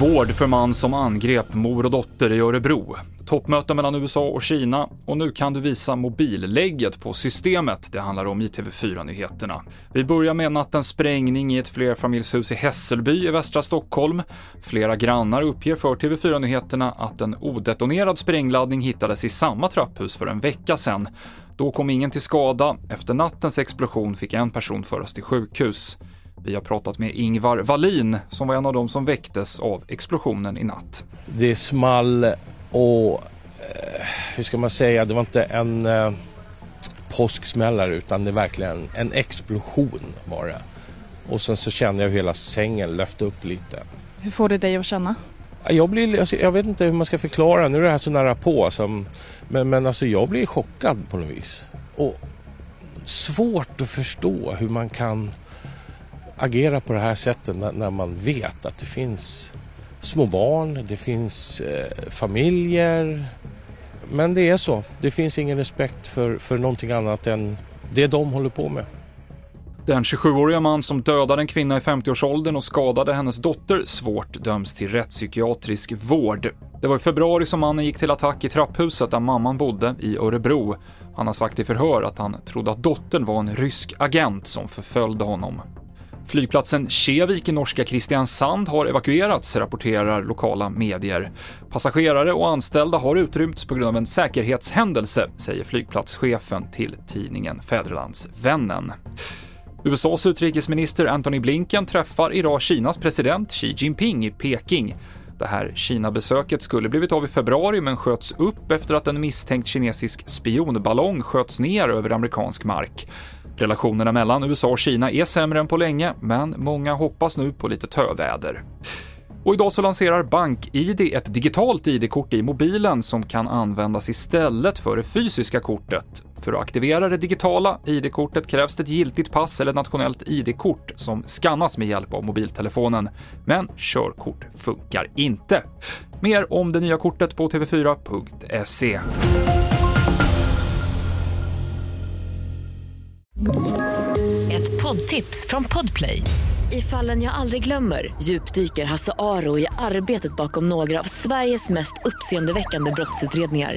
Vård för man som angrep mor och dotter i Örebro. Toppmöte mellan USA och Kina och nu kan du visa mobillägget på systemet. Det handlar om i TV4-nyheterna. Vi börjar med nattens sprängning i ett flerfamiljshus i Hässelby i västra Stockholm. Flera grannar uppger för TV4-nyheterna att en odetonerad sprängladdning hittades i samma trapphus för en vecka sedan. Då kom ingen till skada. Efter nattens explosion fick en person föras till sjukhus. Vi har pratat med Ingvar Wallin som var en av dem som väcktes av explosionen i natt. Det small och eh, hur ska man säga, det var inte en eh, påsksmällare utan det är verkligen en explosion var det. Och sen så kände jag hur hela sängen löfte upp lite. Hur får det dig att känna? Jag, blir, alltså, jag vet inte hur man ska förklara, nu är det här så nära på. Som, men, men alltså jag blir chockad på något vis. Och svårt att förstå hur man kan agera på det här sättet när, när man vet att det finns små barn, det finns eh, familjer. Men det är så. Det finns ingen respekt för, för någonting annat än det de håller på med. Den 27-åriga man som dödade en kvinna i 50-årsåldern och skadade hennes dotter svårt döms till rättspsykiatrisk vård. Det var i februari som mannen gick till attack i trapphuset där mamman bodde i Örebro. Han har sagt i förhör att han trodde att dottern var en rysk agent som förföljde honom. Flygplatsen Kjevik i norska Kristiansand har evakuerats, rapporterar lokala medier. Passagerare och anställda har utrymts på grund av en säkerhetshändelse, säger flygplatschefen till tidningen Fäderlandsvännen. USAs utrikesminister Antony Blinken träffar idag Kinas president Xi Jinping i Peking. Det här Kina-besöket skulle blivit av i februari men sköts upp efter att en misstänkt kinesisk spionballong sköts ner över amerikansk mark. Relationerna mellan USA och Kina är sämre än på länge, men många hoppas nu på lite töväder. Och idag så lanserar BankID ett digitalt ID-kort i mobilen som kan användas istället för det fysiska kortet. För att aktivera det digitala ID-kortet krävs det ett giltigt pass eller nationellt ID-kort som skannas med hjälp av mobiltelefonen. Men körkort funkar inte. Mer om det nya kortet på tv4.se. Ett poddtips från Podplay. I fallen jag aldrig glömmer djupdyker Hasse Aro i arbetet bakom några av Sveriges mest uppseendeväckande brottsutredningar.